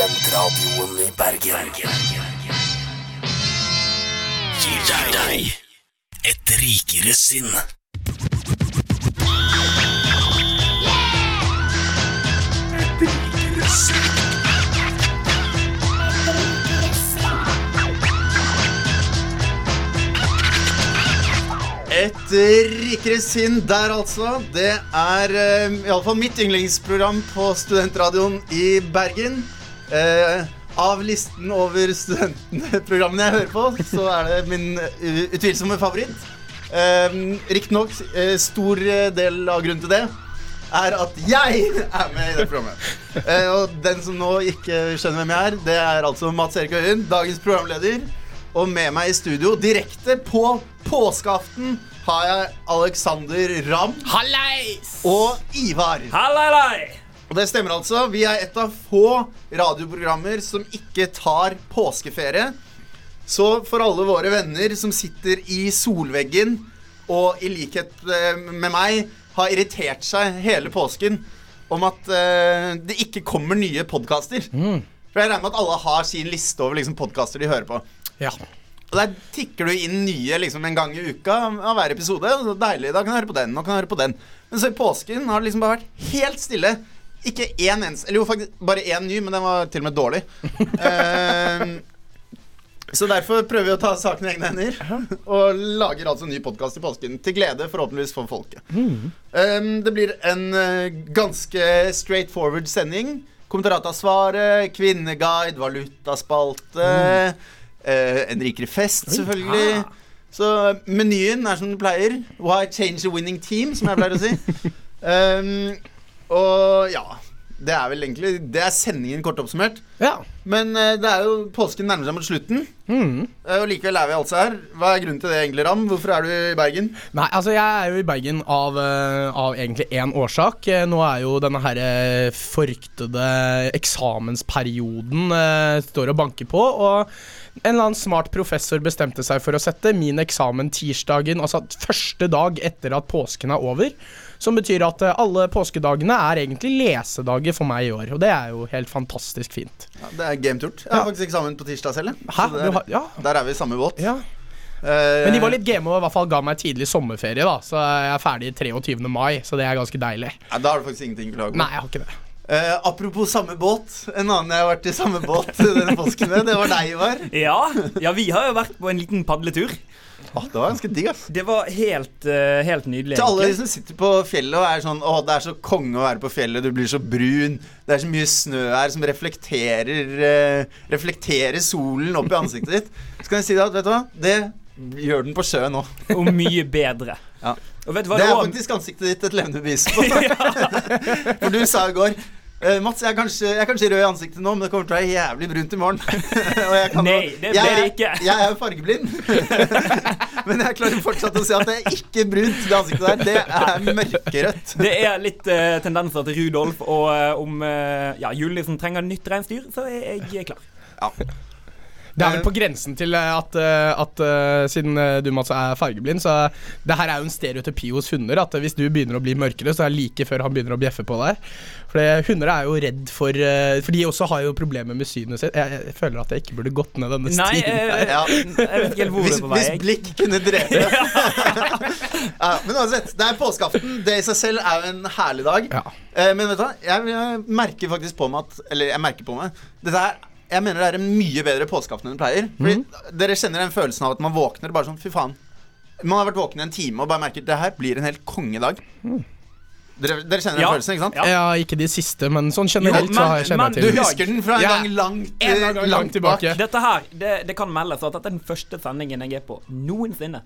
Studentradioen i Bergen. Gir deg et rikere sinn. Et rikere sinn. Et rikere sinn der, altså. Det er uh, iallfall mitt yndlingsprogram på studentradioen i Bergen. Eh, av listen over studentprogrammene jeg hører på, så er det min utvilsomme favoritt. Eh, Riktignok eh, stor del av grunnen til det er at jeg er med i det programmet. Eh, og den som nå ikke skjønner hvem jeg er, det er altså Mats Erik Øyen, dagens programleder. Og med meg i studio, direkte på påskeaften, har jeg Alexander Ramm Hallais! og Ivar. Hallai! Og det stemmer altså. Vi er et av få radioprogrammer som ikke tar påskeferie. Så for alle våre venner som sitter i solveggen og i likhet eh, med meg har irritert seg hele påsken om at uh, det ikke kommer nye podkaster. For jeg regner med at alle har sin liste over liksom, podkaster de hører på. Ja. Og der tikker du inn nye liksom, en gang i uka av hver episode. Deilig, Da kan jeg høre på den, og kan høre på den. Men så i påsken har det liksom bare vært helt stille. Ikke én eneste Eller jo, faktisk bare én ny, men den var til og med dårlig. Eh, så derfor prøver vi å ta saken i egne hender. Og lager altså en ny podkast i påsken. Til glede forhåpentligvis for folket. Eh, det blir en uh, ganske straight forward sending. Kommentaratasvaret, kvinneguide, valutaspalte. eh, en rikere fest, selvfølgelig. Så menyen er som den pleier. Why change a winning team, som jeg pleier å si. Um, og ja Det er vel egentlig Det er sendingen kort oppsummert. ja. Men uh, det er jo påsken nærmer seg mot slutten. Mm. Uh, og likevel er vi altså her. Hva er grunnen til det, egentlig, Ram? Hvorfor er du i Bergen? Nei, altså jeg er jo i Bergen av, uh, av egentlig én årsak. Nå er jo denne her forryktede eksamensperioden står og banker på. Og en eller annen smart professor bestemte seg for å sette min eksamen tirsdagen, altså første dag etter at påsken er over. Som betyr at eh, alle påskedagene er egentlig lesedager for meg i år. Og det er jo helt fantastisk fint. Ja, det er gameturt. Jeg har Ja. faktisk eksamen på tirsdag selv. Hæ? Er- har, ja, Der er vi i samme båt. ja. Eh, Men de var litt game og i hvert fall ga meg tidlig sommerferie, da. Så jeg er ferdig 23. mai, så det er ganske deilig. ja, Da har du faktisk ingenting å klage på. Nei, jeg har ikke det. Uh, apropos samme båt. En annen jeg har vært i samme båt denne påsken med, det var deg, Ivar. Ja, ja, vi har jo vært på en liten padletur. Åh, det var ganske digg, ass. Det var helt, uh, helt nydelig. Til alle de som sitter på fjellet og er sånn Å, det er så konge å være på fjellet, du blir så brun. Det er så mye snø her som reflekterer uh, Reflekterer solen opp i ansiktet ditt. Så kan jeg si deg at vet du hva, det gjør den på sjøen òg. Og mye bedre. Ja. Og Det det er faktisk ansiktet ditt et levende bevis på. For du sa i går eh, Mats, jeg er, kanskje, jeg er kanskje rød i ansiktet nå, men det kommer til å være jævlig brunt i morgen. Nei, det jeg, det ikke. Jeg er jo fargeblind. men jeg klarer fortsatt å si at det er ikke brunt, det ansiktet der. Det er mørkerødt. Det er litt uh, tendenser til Rudolf, og uh, om uh, ja, julenissen trenger nytt reinsdyr, så er jeg klar. Ja. Det er vel på grensen til eh, at, eh, at eh, siden du Mats er fargeblind, så det her er jo en stereotypi hos hunder. At hvis du begynner å bli mørkere, så er det like før han begynner å bjeffe på deg. For hunder er jo redd for For de også har jo problemer med synet sitt. Jeg, jeg føler at jeg ikke burde gått ned denne stien. Nei. Ja. jeg vet ikke helt hvor det Hvis, er på vei. hvis blikk kunne drepe ja, men uansett, det er påskeaften. Det i seg selv er jo en herlig dag. Ja. Men vet du hva, jeg, jeg merker faktisk på meg at Eller jeg merker på meg Dette her jeg mener det er en mye bedre påskeaften enn det pleier. Fordi mm. Dere kjenner den følelsen av at man våkner bare sånn Fy faen. Man har vært våken i en time og bare merker det her blir en helt kongedag. Dere, dere kjenner den Ja. følelsen, ikke sant? Ja. Ja, ikke de siste, men sånn generelt Jo, så men- har jeg kjenner men jeg Du husker den fra en Ja. gang langt, En gang langt langt tilbake. bak. Dette her, det, det kan meldes at dette er den første sendingen jeg er på noensinne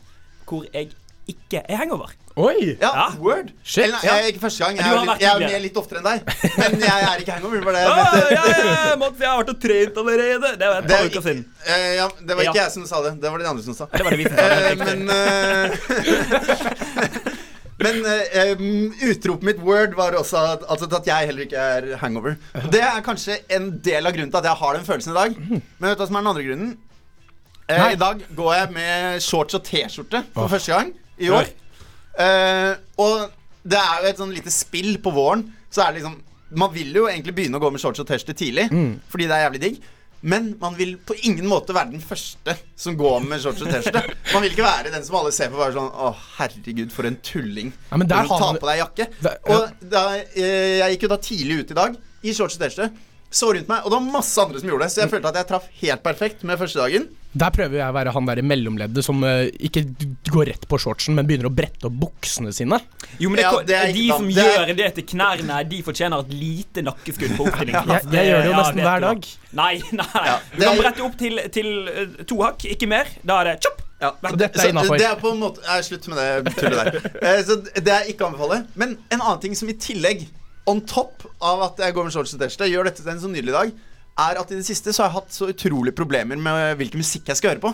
hvor jeg ikke er hangover. Oi! Ja, Ja. word. Shit. Eller, jeg er ikke første gang. Jeg er, litt, jeg er med litt oftere enn deg. Men jeg er ikke hangover. Det var det jeg Ja, mente. ja, ja, Mats, jeg har vært og trent allerede. Det var et Det, par er uker ikke- siden. eh, ja, det var ikke Ja. jeg som sa det. Det var de andre som sa. Det var det vi som sa. Eh, det. men uh, Men eh, um, utropet mitt word var også at, altså at jeg heller ikke er hangover. Det er kanskje en del av grunnen til at jeg har den følelsen i dag. Men vet du hva som er den andre grunnen? Eh, I dag går jeg med shorts og T-skjorte for oh. første gang i år. Uh, og det er jo et sånn lite spill på våren. Så er det liksom Man vil jo egentlig begynne å gå med shorts og T-skjorte tidlig, fordi det er jævlig digg. Men man vil på ingen måte være den første som går med shorts og T-skjorte. Man vil ikke være den som alle ser på og være sånn Å, herregud, for en tulling. Ja, men der du har tar på deg jakke. Der- ja. Og da, eh, jeg gikk jo da tidlig ut i dag i shorts og T-skjorte. Så rundt meg, og det var masse andre som gjorde det. Så jeg følte at jeg traff helt perfekt med første dagen. Der prøver jeg å være han der i mellomleddet som uh, ikke går rett på shortsen, men begynner å brette opp buksene sine. Jo, men det, Ja, det er De som. Det er- gjør det til knærne, de fortjener et lite nakkeskudd på oppstillingsplass. Jeg- jeg gjør det jo nesten ja, hver dag. Nei, nei. Ja, du kan er- brette opp til, til uh, to hakk, ikke mer. Da er det chop. Ja, dette er innafor. Det er på en måte Nei, Slutt med det tullet der. Uh, så det er ikke å anbefale. Men en annen ting som i tillegg, on top av at jeg går med shorts og T-skjorte, gjør dette til en så nydelig dag, er at i det siste så har jeg hatt så utrolig problemer med hvilken musikk jeg skal høre på.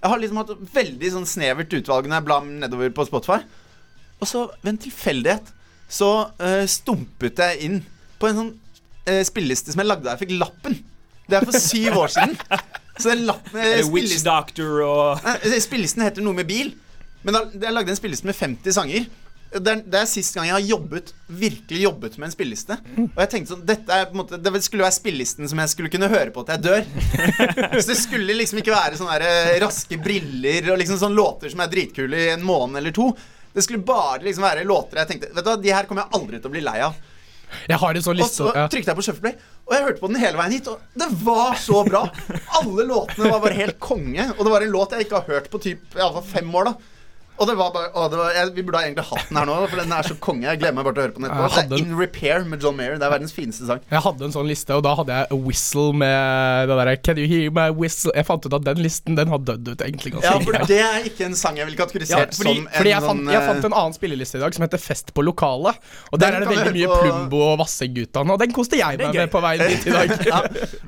Jeg har liksom hatt veldig sånn snevert utvalg når jeg blar nedover på Spotify. Og så ved en tilfeldighet så uh, stumpet jeg inn på en sånn uh, spilleliste som jeg lagde da jeg fikk lappen. Det er for syv år siden. Så den lappen, Er Witch Doctor og Spillelisten heter noe med bil. Men da, jeg lagde en spilleliste med 50 sanger. Det er, det er sist gang jeg har jobbet virkelig jobbet med en spilleliste. Og jeg tenkte sånn Dette er på en måte Det skulle være spillelisten som jeg skulle kunne høre på til jeg dør. Så det skulle liksom ikke være sånne der, eh, raske briller og liksom sånne låter som er dritkule i en måned eller to. Det skulle bare liksom være låter jeg tenkte Vet du hva, de her kommer jeg aldri til å bli lei av. Jeg har en sånn Og så trykte jeg på Shuffleplay, og jeg hørte på den hele veien hit. Og det var så bra! Alle låtene var bare helt konge. Og det var en låt jeg ikke har hørt på typ, i alle fall fem år. da Og det var bare å, det var, jeg, Vi burde ha egentlig hatt den her nå, for den er så konge. Jeg gleder meg bare til å høre på den etterpå. Det er. In Repair med John Mayer. Det er verdens fineste sang. Jeg hadde en sånn liste, og da hadde jeg a whistle med det derre Can you hear my whistle? Jeg fant ut at den listen Den har dødd ut egentlig ganske Ja, for det er ikke en sang jeg ville kategorisert Ja, fordi, som en fordi jeg, fant, sånn jeg fant eh, en annen spilleliste i dag som heter Fest på lokalet. Og der er det veldig mye på- Plumbo og Vassegutane, og den koste jeg meg med på veien dit i dag. ja,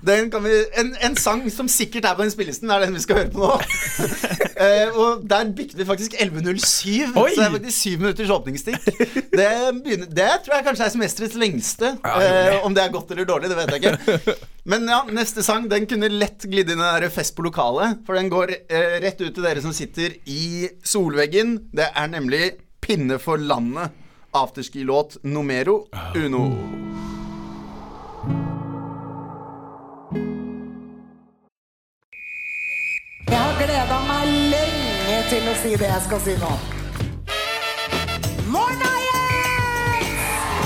den kan vi, en, en sang som sikkert er på den spillelisten, er den vi skal høre på nå. uh, og der bikket vi faktisk 11.07, Oi! så det er faktisk syv minutters åpningsstikk. Det, begynner, det tror jeg kanskje er semesterets lengste. Ja, Eh, om det er godt eller dårlig, det vet jeg ikke. Men ja, neste sang den kunne lett glidd inn i den Fest på lokalet. For den går eh, rett ut til dere som sitter i solveggen. Det er nemlig Pinne for landet. Afterski-låt numero uno. Jeg har gleda meg lenge til å si det jeg skal si nå. Morna, Jens!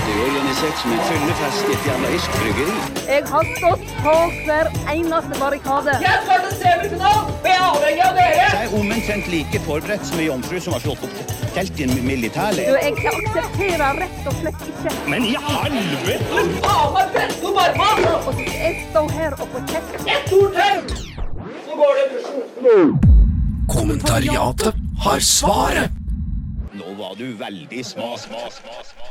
Det er organisert som en fyllefest i et jævla irsk bryggeri. Jeg har stått på hver eneste barrikade. Jeg er omtrent like forberedt som ei jomfru som har slått opp telt i en militærleir. jeg aksepterer rett og slett ikke. Men i helvete! Og så skal jeg stå her og får kjeft. Kommentariatet har svaret. Nå var du veldig smart. sma, sma, sma.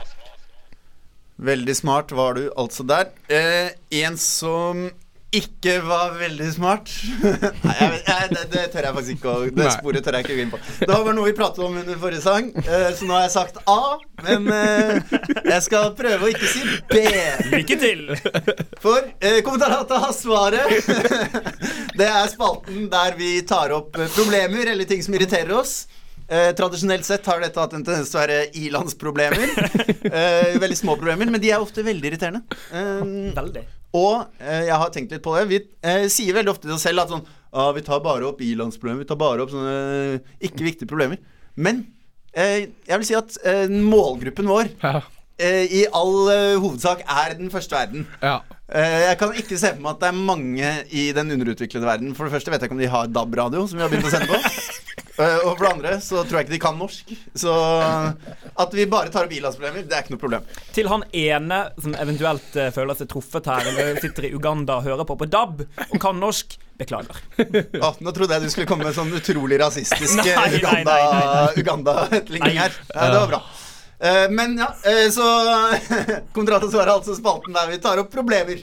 Veldig smart var du altså der. Eh, en som ikke var veldig smart Nei, jeg, jeg, det, det tør jeg faktisk ikke å Det Nei. sporet tør jeg ikke å gå inn på. Det var noe vi pratet om under forrige sang, eh, så nå har jeg sagt A. Men eh, jeg skal prøve å ikke si B. Lykke til! For eh, kommentaratet har svaret. det er spalten der vi tar opp problemer eller ting som irriterer oss. Eh, tradisjonelt sett har dette hatt en tendens til å være ilandsproblemer. Eh, veldig små problemer, men de er ofte veldig irriterende. Eh, Veldig. Og eh, jeg har tenkt litt på det. Vi eh, sier veldig ofte til oss selv at sånn ah, Vi tar bare opp ilandsproblemer. Vi tar bare opp sånne eh, ikke viktige problemer. Men eh, jeg vil si at eh, målgruppen vår Ja. eh, i all hovedsak er den første verden. ja. Eh, jeg kan ikke se for meg at det er mange i den underutviklede verden. For det første vet jeg ikke om de har DAB-radio, som vi har begynt å sende på. Eh, og for det andre så tror jeg ikke de kan norsk. Så at vi bare tar opp ilandsproblemer, det er ikke noe problem. Til han ene som eventuelt uh, føler seg truffet her, eller sitter i Uganda og hører på på DAB og kan norsk, beklager. Oh, nå trodde jeg du skulle komme med sånn utrolig rasistisk nei, Uganda-. Uganda-etterligning her. Ja, det var bra. Uh, men ja, så å svarer altså spalten der vi tar opp problemer.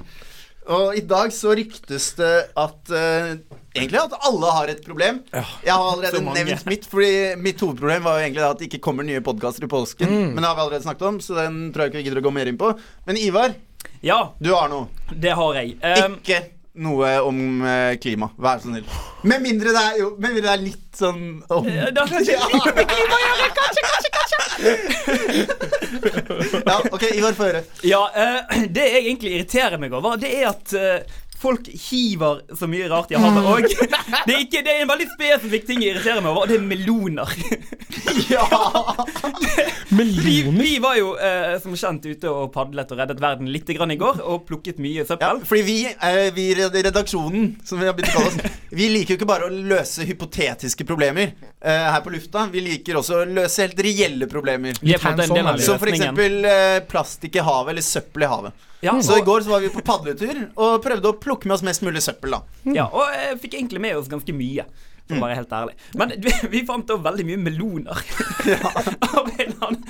Og i dag så ryktes det at uh, Egentlig at alle har et problem. jeg har allerede nevnt mitt, Fordi mitt hovedproblem var jo egentlig at det ikke kommer nye podkaster i påsken. Mm. Men det har vi allerede snakket om, så den tror jeg ikke vi gidder å gå mer inn på. Men Ivar, Ja, du har noe. det har jeg. Um, Ikke noe om eh, klima. Vær så snill. Med mindre det er, jo, med mindre det er litt sånn om det har ikke litt med klima å gjøre, kanskje, kanskje, kanskje. Ja, ok, Ivar, få høre. Ja, eh, det jeg egentlig irriterer meg over, det er at eh, folk hiver så mye rart i havet. òg. det er, ikke, det er en veldig spesifikk ting jeg irriterer meg over, og det er meloner. Ja! Vi, Meloner? vi var jo eh, som kjent ute og padlet og reddet verden litt grann i går, og plukket mye søppel. fordi vi, eh, vi i redaksjonen, som vi har begynt å kalle oss, vi liker jo ikke bare å løse hypotetiske problemer uh, her på lufta. Vi liker også å løse helt reelle problemer. Er Som for løsningen. eksempel eh, plastikk i havet, eller søppel i havet. Ja, Så i går så var vi på padletur og prøvde å plukke med oss mest mulig søppel, da. ja, og jeg fikk egentlig med oss ganske mye. For å være helt ærlig. Men vi, fant da veldig mye meloner. Av en eller annen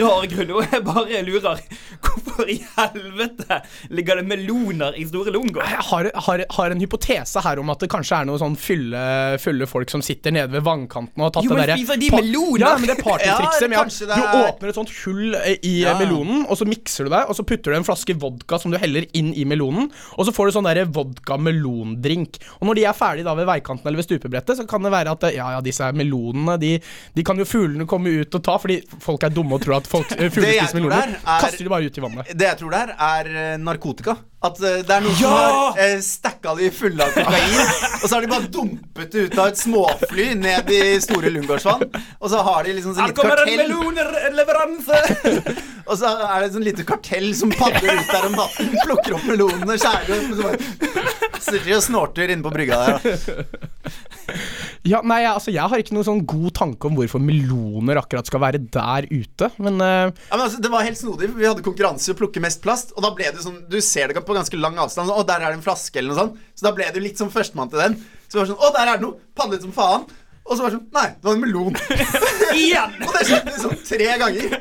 rar grunn. Og jeg bare lurer Hvorfor i helvete ligger det meloner i Store Lungård? Jeg har, har, har en hypotese her om at det kanskje er noen sånn fylle, fylle folk som sitter nede ved vannkanten og har tatt Jo, men det derre de meloner? Ja, men det partytrikset Ja, med at det du er- åpner et sånt hull eh, i Ja. melonen, og så mikser du det, og så putter du en flaske vodka som du heller inn i melonen, og så får du sånn derre vodka-melondrink. Og når de er ferdige da ved veikanten eller ved stupebrettet, så kan det være at eh, ja, ja, disse melonene, de, de kan jo fuglene komme ut og ta, fordi folk er dumme og tror at folk, eh, fugler spiser meloner. er- Kaster de bare ut i vannet. Det jeg tror det er, eh, narkotika. At eh, det er noen som har uh, stacka de fulle av kokain, og så har de bare dumpet det ut av et småfly ned i Store Lungårdsvann. Og så har de liksom sånn Her kommer en kartell, melonerleveranse! og så er det sånn lite kartell som padler ut der om natten, plukker opp melonene, skjærer dem, og så bare sitter de og snorter inne på brygga der. da. Ja, nei, altså, jeg har ikke noen sånn god tanke om hvorfor meloner akkurat skal være der ute, men uh... Ja, men altså, det var helt snodig, for vi hadde konkurranse i å plukke mest plast. Og da ble det sånn, du ser det på ganske lang avstand, sånn, der er det en flaske eller noe sånt. Så da ble jo litt som førstemann til den. Så det var sånn, å, der er det noe! Padlet som faen. Og så var det sånn, nei, det var en melon. Igjen! Og det skjedde liksom tre ganger.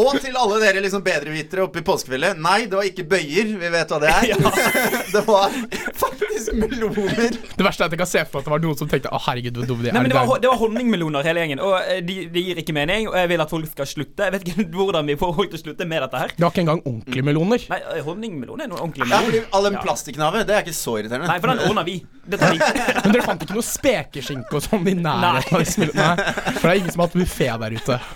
Og til alle dere liksom bedrevitere oppe i påskefjellet. Nei, det var ikke bøyer. Vi vet hva det er. det var faktisk meloner. det verste er at jeg kan se for meg at det var noen som tenkte å herregud, hvor dumme de er. Nei, men det var, Det er- var honningmeloner hele gjengen, og eh, de, de gir ikke mening. Og jeg vil at folk skal slutte. Jeg vet ikke hvordan vi får folk til å slutte med dette her. det var ikke engang ordentlige meloner. Nei, honningmeloner er er ordentlige meloner. Ja, all den Ja. det, det er ikke så irriterende. Nei, for den ordner vi. Det tar vi. Men dere fant ikke noe spekeskinke og sånn i nærheten av? Nei, For det er ingen som har hatt buffé der ute.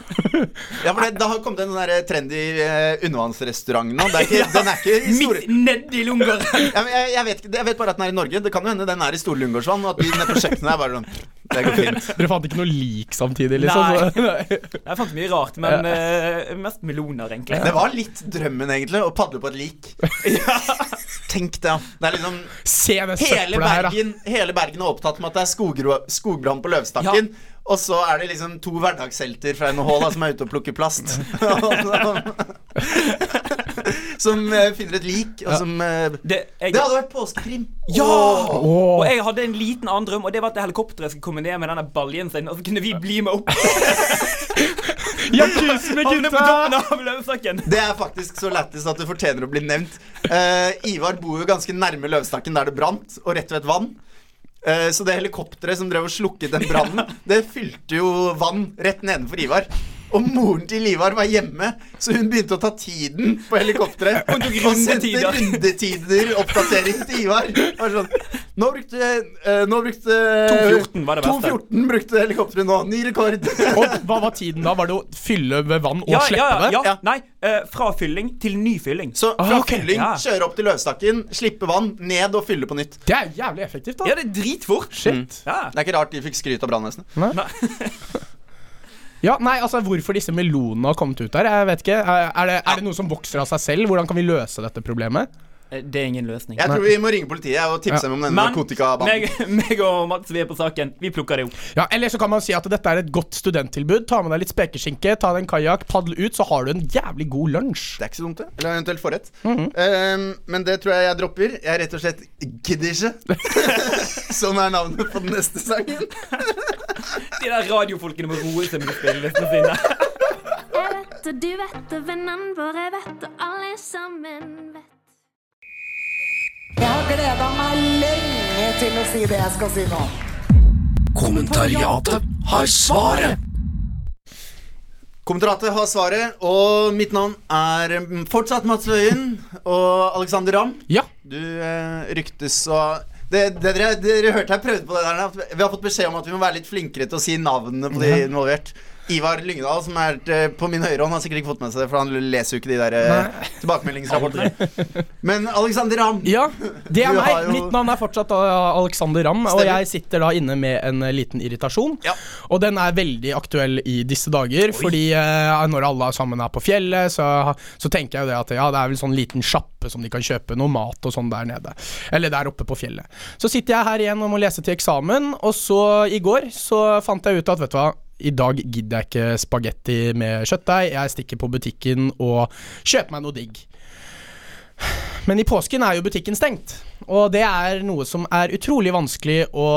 Ja, for det, det har kommet en sånn der trendy uh, undervannsrestaurant nå. Det er ikke, Den er ikke i store... Midt nedi Lungård. Ja, jeg, jeg, vet, jeg vet bare at den er i Norge. Det kan jo hende den er i Store Lungårdsvann, og at de nede på kjøkkenet er bare sånn Det går fint. Dere fant ikke noe lik samtidig, liksom? Nei. Jeg fant mye rart, men uh, mest meloner, egentlig. Det var litt drømmen, egentlig, å padle på et lik. Tenk det. Det er liksom Se det Hele Bergen, her. Bergen, hele Bergen er opptatt med at det er skogro- skogbrann på Løvstakken. Og så er det liksom to hverdagshelter fra NHH da, som er ute og plukker plast. Som eh, finner et lik, og som eh, Det, jeg, Det hadde vært påskekrim. Ja! Åh. Og jeg hadde en liten annen drøm, og det var at helikopteret skulle komme ned med denne baljen sin, og så kunne vi bli med opp. Ja, tusen med gutta! Det er faktisk så lættis at det fortjener å bli nevnt. Uh, Ivar bor jo ganske nærme Løvstakken der det brant, og rett ved et vann. Uh, så det helikopteret som drev og slukket den brannen, det fylte jo vann rett nedenfor Ivar. Og moren til Ivar var hjemme, så hun begynte å ta tiden på helikopteret. Hun tok og sendte rundetider. oppdatering til Ivar. Var sånn, nå brukte, eh, nå brukte 2.14 var det beste. 2.14 brukte helikopteret nå. Ny rekord. Og hva var tiden da? Var det å fylle med vann og Ja, slippe ja, det? ja, Ja. Nei, eh, fra fylling til nyfylling. Så fra Ah, ok. fylling, Ja. kjøre opp til Løvstakken, slippe vann, ned og fylle på nytt. Det er jævlig effektivt, da. Ja, det er dritfort. Shit. Ja. Det er ikke rart de fikk skryt av brannvesenet. Ja, nei, altså Hvorfor disse melonene har kommet ut der? Jeg vet ikke. Er, er, det, er det noe som vokser av seg selv? Hvordan kan vi løse dette problemet? Eh, Det er ingen løsning. Jeg tror vi må ringe politiet og tipse dem om denne Men narkotikabanden. meg, meg og Mats, vi er på saken. Vi plukker det opp. Ja, Eller så kan man si at dette er et godt studenttilbud. Ta med deg litt spekeskinke, ta deg en kajakk, padle ut, så har du en jævlig god lunsj. Det er ikke så dumt, det. Eller eventuelt forrett. Mm -hmm. um, men det tror jeg jeg dropper. Jeg er rett og slett gidder ikke. Som er navnet på den neste sangen. De der radiofolkene må roe seg med spillelistene sine. Jeg vet og du vet og vennene våre vet og alle sammen vet. Jeg har gleda meg lenge til å si det jeg skal si nå. Kommentariatet har svaret. Kommentariatet har svaret, og mitt navn er fortsatt Mats Wøien. Og Alexander Ramm, Ja. du eh, ryktes å det, det dere, dere hørte jeg prøvde på det der Vi har fått beskjed om at vi må være litt flinkere til å si navnene på de involvert. Ivar Lyngdal, som er eh, på min høyre hånd, har sikkert ikke fått med seg det, for han leser jo ikke de der eh, tilbakemeldingsrapportene. Men Alexander Ramm Ja, det er meg. jo- Mitt navn er fortsatt uh, Alexander Ramm, og jeg sitter da inne med en liten irritasjon. Ja. Og den er veldig aktuell i disse dager, fordi uh, når alle sammen er på fjellet, så, så tenker jeg jo det at ja, det er vel sånn liten sjappe som de kan kjøpe noe mat og sånn der nede. Eller der oppe på fjellet. Så sitter jeg her igjen og må lese til eksamen, og så i går så fant jeg ut at vet du hva i dag gidder jeg ikke spagetti med kjøttdeig. Jeg stikker på butikken og kjøper meg noe digg. Men i påsken er jo butikken stengt. Og det er noe som er utrolig vanskelig å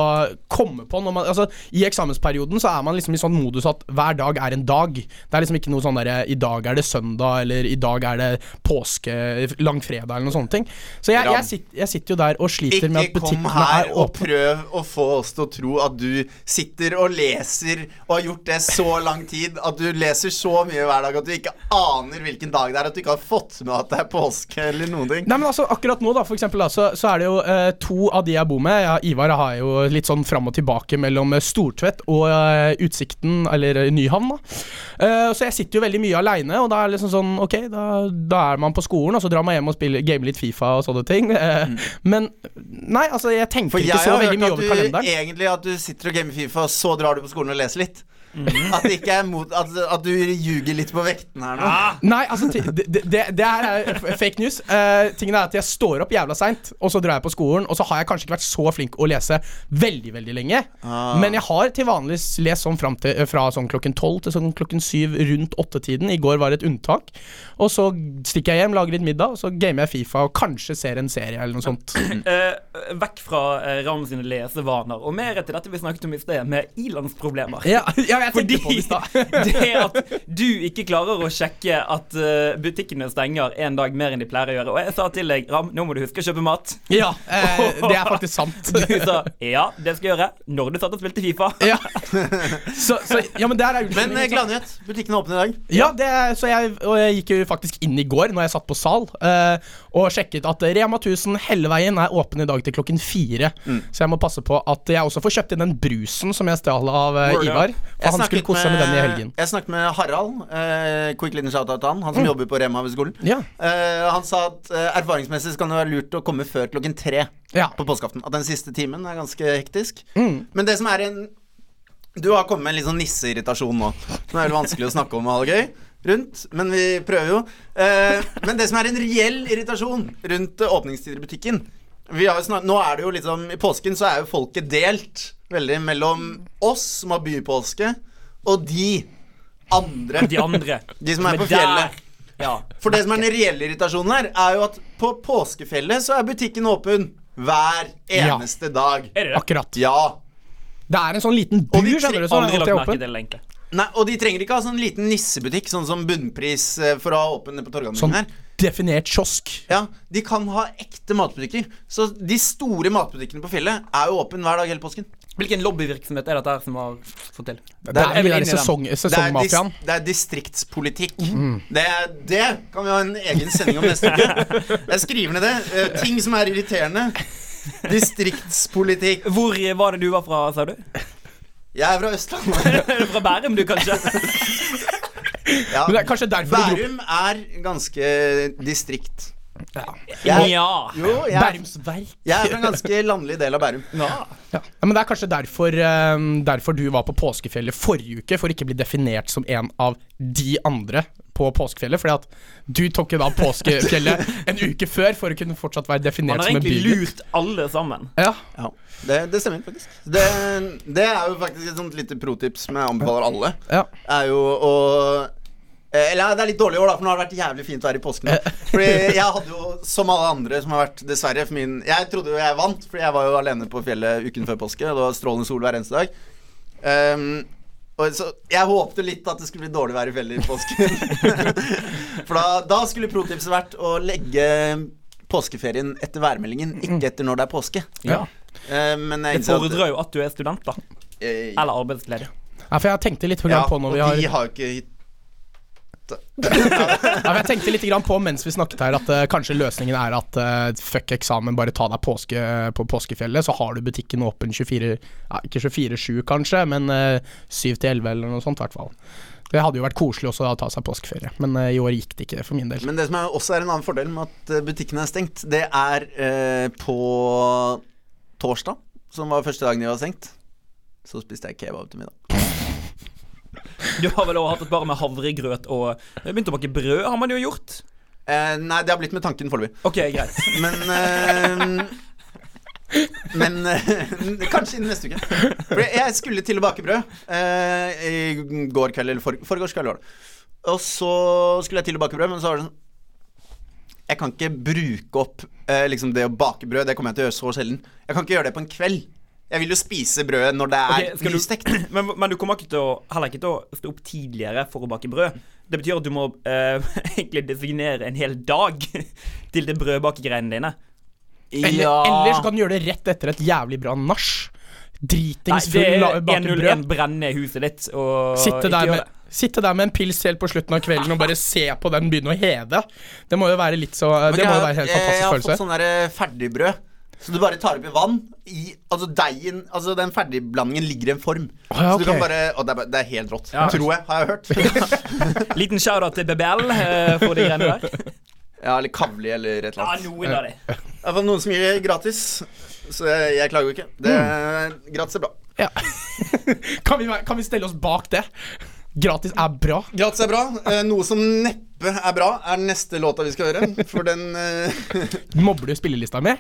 komme på. Man, altså, I eksamensperioden så er man liksom i sånn modus at hver dag er en dag. Det er liksom ikke noe sånn derre I dag er det søndag, eller i dag er det påske, langfredag, eller noen sånne ting. Så jeg, jeg, sitter, jeg sitter jo der og sliter med at Ikke kom her er og prøv å få oss til å tro at du sitter og leser og har gjort det så lang tid at du leser så mye hver dag at du ikke aner hvilken dag det er, at du ikke har fått med at det er påske eller noen ting. Nei, men altså akkurat nå da, for eksempel da, så, så er det jo eh, to av de jeg bor med ja, Ivar har jo litt sånn fram og tilbake mellom Stortvett Stortvedt og eh, Utsikten, eller eh, Nyhavn da Eh, Så jeg sitter jo veldig mye alene Og da er det liksom sånn, ok, da, da er man på skolen Og så drar man hjem og spiller, gamer litt FIFA og sånne ting Eh, Men, nei, altså jeg tenker Mm. Jeg ikke så veldig mye hørt over at du kalenderen egentlig at du sitter og gamer Fifa, og så drar du på skolen og leser litt. At det ikke er mot At, at du ljuger litt på vekten her nå. Nei, altså det, det, det, her er fake news. Uh, tingen er at jeg står opp jævla seint, og så drar jeg på skolen, og så har jeg kanskje ikke vært så flink å lese veldig, veldig lenge. Ah. Men jeg har til vanligvis lest sånn fram til, fra sånn klokken tolv til sånn klokken syv rundt åttetiden. I går var det et unntak. Og så stikker jeg hjem, lager litt middag, og så gamer jeg Fifa og kanskje ser en serie eller noe sånt. Uh, vekk fra uh, Ram sine lesevaner, og mer til dette vi snakket om i sted, med ilandsproblemer. Ja, ja jeg Fordi på det det at du ikke klarer å sjekke at eh, butikkene stenger en dag mer enn de pleier å gjøre. Og jeg sa til deg, Ram, nå må du huske å kjøpe mat. Ja, eh, det er faktisk sant. Du sa ja, det skal jeg gjøre når du satt og spilte Fifa. Ja. Så, så, ja, men der er Men eh, gladnyhet. Butikken er åpen i dag. Ja, det, er- så jeg, og jeg gikk jo faktisk inn i går når jeg satt på sal eh, og sjekket at Rema 1000 Helleveien er åpen i dag til klokken fire. Mm. Så jeg må passe på at jeg også får kjøpt inn den brusen som jeg stjal av eh. Ivar. Jeg han skulle kose seg med den i helgen. Jeg snakket med Harald. uh, quick liten shout-out han. Han som jobber på Rema ved skolen. Ja. Uh, han sa at uh, erfaringsmessig kan det være lurt å komme før klokken tre Ja. på påskeaften. At den siste timen er ganske hektisk. Mm. Men det som er en Du har kommet med en litt sånn nisseirritasjon nå, som er veldig vanskelig å snakke om og ha det gøy rundt. Men vi prøver jo. Men det som er en reell irritasjon rundt åpningstider i butikken Nå er det jo liksom I påsken så er jo folket delt veldig mellom oss som har bypåske, og de andre. De andre. De som er på fjellet. Ja. For det som er den reelle irritasjonen her, er jo at på påskefjellet så er butikken åpen hver eneste dag. Er det det? Akkurat. Ja. Det er en sånn liten bur, skjønner du, som er Aldri alltid lagt merke åpen. til det. Nei, og de trenger ikke ha sånn liten nissebutikk, sånn som bunnpris eh, for å ha åpen på Torgallmenn Sånn her. definert kiosk. Ja, De kan ha ekte matbutikker. Så de store matbutikkene på fjellet er jo åpen hver dag hele påsken. Hvilken lobbyvirksomhet er dette her som har fått til? Det er er sesong, Det er, dis sesongmafiaen. det er distriktspolitikk. Det, det kan vi ha en egen sending om neste uke. Jeg skriver ned det. Eh, ting som er irriterende. Distriktspolitikk. Hvor var det du var fra, sa du? Jeg er fra Østlandet. Fra Bærum, du, kanskje? Ja. Men det er kanskje derfor du Bærum er ganske distrikt. Ja. Jeg, Ja. jo, jeg, Bærums Verk. jeg er fra en ganske landlig del av Bærum. Ja. ja, Men det er kanskje derfor, eh, derfor du var på påskefjellet forrige uke, for ikke å bli definert som en av de andre på påskefjellet. Fordi at du tok jo da påskefjellet en uke før for å kunne fortsatt være definert som en egentlig bygutt. lurt alle sammen. Ja. Ja, det, det stemmer faktisk. Det, det er jo faktisk et sånt lite protips som jeg anbefaler alle. Ja. Er jo å Eller det er litt dårlig år, da, for nå har det vært jævlig fint vær i påsken. Da. Fordi jeg hadde jo, som alle andre som har vært Dessverre for min Jeg trodde jo jeg vant, Fordi jeg var jo alene på fjellet uken før påske. Og det var strålende sol hver eneste dag. Um, og så Jeg håpte litt at det skulle bli dårlig vær i fjellet i påsken. for da, da skulle protipset vært å legge påskeferien etter værmeldingen, ikke etter når det er påske. Ja. Uh, men jeg Det innser at- fordrer jo at du er student, da. eh, Eller arbeidsledig. ja, for jeg tenkte litt ja, på når og vi har de har jo ikke matte. Ja, jeg tenkte litt på mens vi snakket her, at uh, kanskje løsningen er at uh, fuck eksamen, bare ta deg påske på påskefjellet, så har du butikken åpen 24 ja, Ikke 24-7 kanskje, men uh, 7 til 11 eller noe sånt i hvert fall. Det hadde jo vært koselig også da, å ta seg påskeferie, men eh, i år gikk det ikke for min del. Men det som er, også er en annen fordel med at eh, butikken er stengt, det er eh, på torsdag, som var første dagen de var stengt. Så spiste jeg kebab til middag. Du har vel også hatt et bar med havregrøt og begynt å bake brød, har man jo gjort. Eh, nei, det har blitt med tanken foreløpig. Ok, greit. Men eh, Men eh, kanskje innen neste uke. For jeg skulle til å bake brød eh, i går kveld, eller for, forgårs kveld var det. Og så skulle jeg til å bake brød, men så var det sånn Jeg kan ikke bruke opp eh, liksom det å bake brød. Det kommer jeg til å gjøre så sjelden. Jeg kan ikke gjøre det på en kveld. Jeg vil jo spise brødet når det er okay, nystekt. du- Men, men du kommer ikke til å, heller ikke til å stå opp tidligere for å bake brød. Det betyr at du må eh, egentlig designere en hel dag til det brødbakegreiene dine. Eller, eller så kan du gjøre det rett etter et jævlig bra nach. Dritingsfull Dritings full, la- bake 101 brød. brenne huset ditt og Sitte ikke der, gjøre med, det. sitte der med en pils helt på slutten av kvelden og bare se på den begynne å heve. Det må jo være litt så Det må jo være en helt fantastisk følelse. jeg har følelse. fått sånn der eh, ferdigbrød. Så du bare tar oppi vann. I, altså deigen Altså den ferdigblandingen ligger i en form. Oh, ja, Så du kan bare Å, det er, det er helt rått. Ja. Tror jeg, har jeg hørt. Liten shout-out til BBL uh, for de greiene der. ja, eller Kavli eller et eller Ja, noen av det. I hvert fall noen som gir gratis. Så jeg, jeg klager jo ikke. Det, Gratis er bra. Ja. kan, vi, kan vi stelle oss bak det? Gratis er bra. Gratis er bra. Eh, noe som neppe er bra, er den neste låta vi skal høre. For den eh, Mobber du spillelista mi?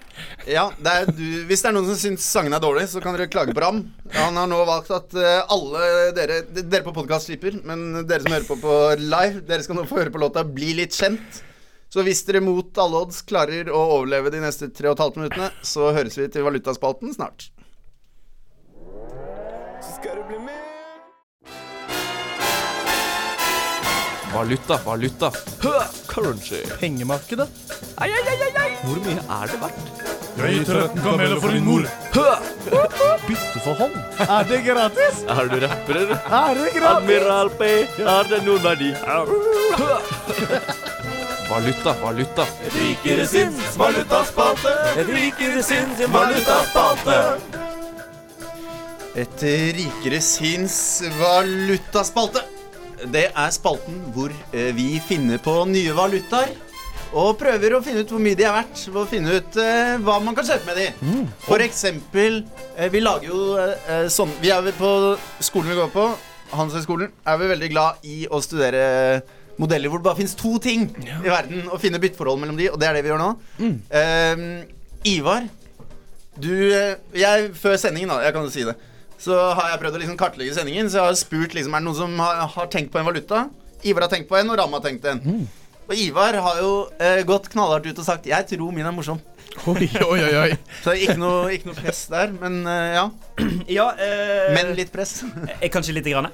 Ja, det du, hvis det er noen som syns sangen er dårlig, så kan dere klage på Ram. Han har nå valgt at eh, alle dere Dere på podkast slipper, men dere som hører på på live, dere skal nå få høre på låta 'Bli litt kjent'. Så hvis dere mot alle odds klarer å overleve de neste tre og et halvt minuttene, så høres vi til valutaspalten snart. Valuta, valuta. Hø, currency. Pengemarkedet? Hvor mye er det verdt? Jeg gir 13 kameler for din mor. Bytteforhold. Er det gratis? Er du rapper, eller? Er det gratis? Admiral P, har det noen verdi? Valuta, valuta. Rikere sinns valutaspalte. Et rikere sinns valutaspalte. Et rikere sinns valutaspalte. Det er spalten hvor eh, vi finner på nye valutaer. Og prøver å finne ut hvor mye de er verdt. Og finne ut eh, hva man kan kjøpe med de. For eksempel eh, Vi lager jo eh, sånn Vi er vel på skolen vi går på, Handelshøyskolen, er vi veldig glad i å studere modeller hvor det bare finnes to ting i verden, og finne bytteforhold mellom de, og det er det vi gjør nå. Eh, Ivar, du eh, jeg, Før sendingen, da, jeg kan jo si det, så har jeg prøvd å liksom kartlegge sendingen. Så jeg har spurt liksom, er det noen som har, har tenkt på en valuta. Ivar har tenkt på en, og Ram har tenkt en. Og Ivar har jo eh, gått knallhardt ut og sagt 'Jeg tror min er morsom'. Oi, oi, oi. oi. Så ikke noe, ikke noe press der, men uh, ja. Ja, uh, Men litt press. eh, Kanskje lite grann.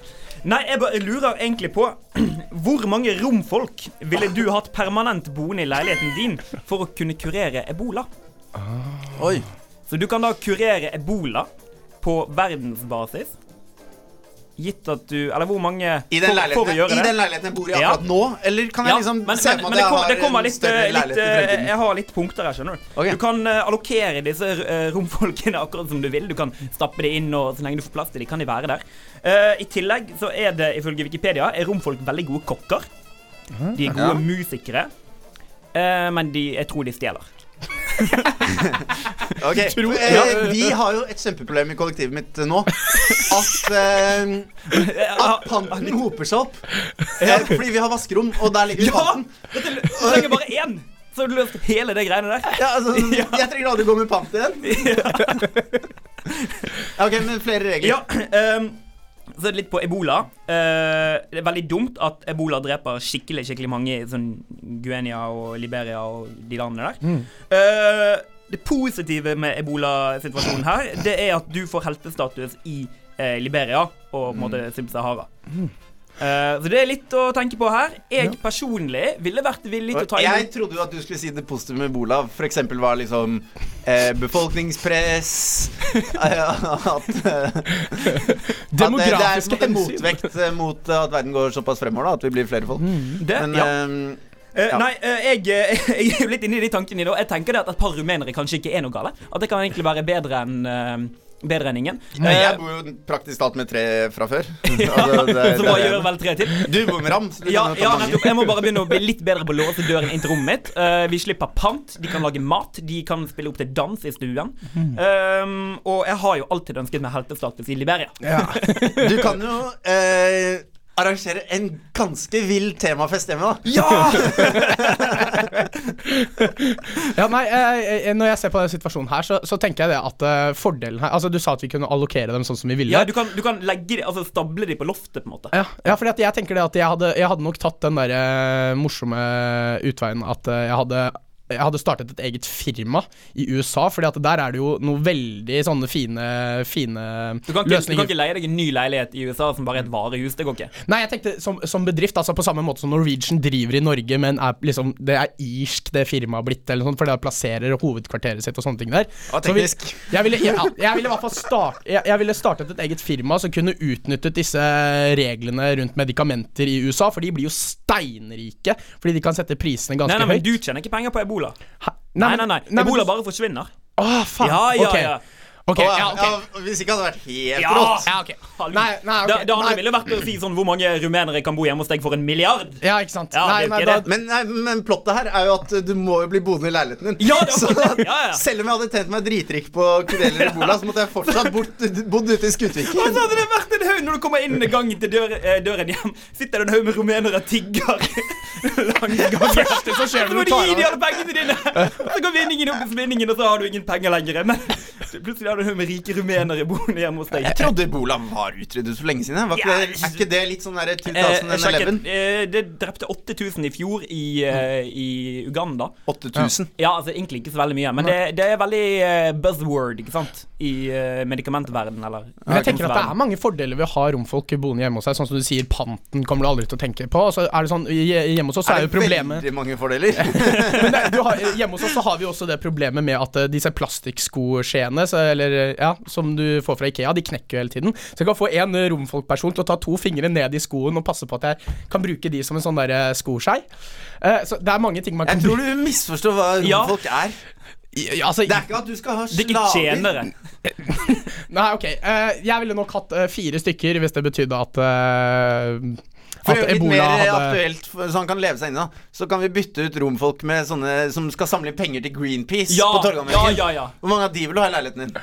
Nei, jeg bare lurer egentlig på Hvor mange romfolk ville du hatt permanent boende i leiligheten din for å kunne kurere ebola? Oi. Så du kan da kurere ebola på verdensbasis. Gitt at du Eller hvor mange I den, for, for å gjøre I den leiligheten jeg bor i Ja. akkurat nå? Eller kan jeg Ja, liksom men, se men, for men meg det, at kom, jeg det kommer har litt, større eh, litt leilighet i eh, fremtiden? Jeg har litt punkter her, skjønner du. Okay. Du kan eh, allokere disse romfolkene akkurat som du vil. Du kan stappe de inn, og så lenge du får plass til de, kan de være der. Uh, I tillegg så er det ifølge Wikipedia er romfolk veldig gode kokker. De er gode Ja. musikere. Uh, men de, jeg tror de stjeler. Ok, eh, Vi har jo et kjempeproblem i kollektivet mitt nå. At, eh, at panten hoper seg opp. Eh, fordi vi har vaskerom, og der ligger Ja! panten. Du trenger bare én, så har du løst hele det greiene der. Ja, altså, Jeg trenger aldri gå med pant igjen. Ja, ok, men flere regler. Ja, um, så er det litt på ebola. Uh, det er veldig dumt at ebola dreper skikkelig skikkelig mange i sånn Guenia og Liberia og de landene der. Eh, det positive med ebolasituasjonen her, det er at du får heltestatus i eh, Liberia og på en måte Sub-Sahara. Uh, så det er litt å tenke på her. Jeg personlig ville vært villig til å ta Jeg trodde jo at du skulle si det positive med ebola. For eksempel var liksom eh, befolkningspress eh, At, eh, at det, det er en motvekt mot at verden går såpass fremover, da, at vi blir flere folk. Det, Men ja. Eh, Ja. Nei, eh, jeg, eh, jeg er jo litt inni de tankene i det. Jeg tenker det at et par rumenere kanskje ikke er noe gale. At det kan egentlig være bedre enn eh, Bedre enn ingen. Nei, Eh, jeg bor jo praktisk talt med tre fra før. Altså, det- så det- hva gjør vel tre til? Du bor med ram. så du Ja, ja nettopp. Jeg må bare begynne å bli litt bedre på å låse døren inn til rommet mitt. Uh, vi slipper pant. De kan lage mat. De kan spille opp til dans i stuen. Um, og jeg har jo alltid ønsket meg heltestatus i Liberia. ja. Du kan jo eh, arrangere en ganske vill temafest hjemme, da. Ja! Ja, nei, eh, Når jeg ser på denne situasjonen her, så, så tenker jeg det at eh, fordelen her Altså, Du sa at vi kunne allokere dem sånn som vi ville. ja du, kan, du kan legge de, altså stable de på loftet, på en måte. Ja, ja fordi at jeg tenker det at jeg hadde, jeg hadde nok tatt den der eh, morsomme utveien at eh, jeg hadde jeg hadde startet et eget firma i USA, Fordi at der er det jo noe veldig sånne fine, fine Du kan, ikke, du kan ikke leie deg en ny leilighet i USA som bare er et varehus. Det går ikke. Nei, jeg tenkte som, som bedrift, altså på samme måte som Norwegian driver i Norge, men er liksom, det er irsk det firmaet har blitt, eller sånt, fordi det plasserer hovedkvarteret sitt og sånne ting der. Og Så vi- jeg ville, jeg, jeg ville i hvert fall start, jeg, jeg ville startet et eget firma som kunne utnyttet disse reglene rundt medikamenter i USA, for de blir jo steinrike, fordi de kan sette prisene ganske Nei, nei, men. Du tjener ikke penger på ebola. Hæ? Nei, nei, nei. nei, Ebola bare forsvinner. Åh, faen. Ja, ja, okay. ja. Ok, Å, ja, okay. ja, hvis ikke hadde det vært helt Ja. rått. Ja, ok. Hallo. Nei, nei, okay. Det, det andre Nei. ville vært å si sånn Hvor mange rumenere kan bo hjemme hos deg for en milliard? Ja, ikke sant. Ja, nei, nei, ikke da. Men, nei, men plottet her er jo at du må jo bli boende i leiligheten din. Ja, så det. Ja, ja. selv om jeg hadde tjent meg dritrik på Kudeler i Bola, så måtte jeg fortsatt bort, bodd ute i Og Skutviken. så hadde det vært en haug når du kommer inn gangen til dør, eh, døren hjem. Sitter det en haug med rumenere og tigger. Langs gangen. første som skjer Så når må du gi av de alle pengene dine. Så går vinningen opp i spinningen, og så har du ingen penger lenger. Men plutselig har du med rike rumenere boende hjemme hos deg. Jeg trodde Ebola var utryddet for lenge siden. Var ikke Ja, det, er ikke det litt sånn der Eh, 2011? eh, det drepte 8000 i fjor i, eh, i Uganda. 8000. Ja, altså egentlig ikke så veldig mye, men det, det er veldig eh, buzzword, ikke sant? I uh, medikamentverden eller Men jeg tenker at det er mange fordeler ved å ha romfolk boende hjemme hos seg. Sånn som du sier, panten kommer du aldri til å tenke på. Så er det sånn, Hjemme hos oss så er Er jo det problemet veldig mange fordeler? Men det, du har, Hjemme hos oss så har vi også det problemet med at disse plastikkskoskjeene så- eller, eh, ja, som du får fra Ikea, de knekker jo hele tiden. Så jeg kan få en eh, romfolkperson til å ta to fingre ned i skoen og passe på at jeg kan bruke de som en sånn der eh, skoskei. Eh, så det er mange ting man kan Jeg tror du misforstår hva Ja. romfolk er. Ja, altså, Det er ikke at du skal ha er slaver. Nei, ok. eh, jeg ville nok hatt fire stykker hvis det betydde at For At å litt ebola mer hadde aktuelt, så han kan leve seg inn i det, så kan vi bytte ut romfolk med sånne som skal samle inn penger til Greenpeace Ja, på ja, Torgallmenningen. ja, ja. Hvor mange av de vil du ha i leiligheten din?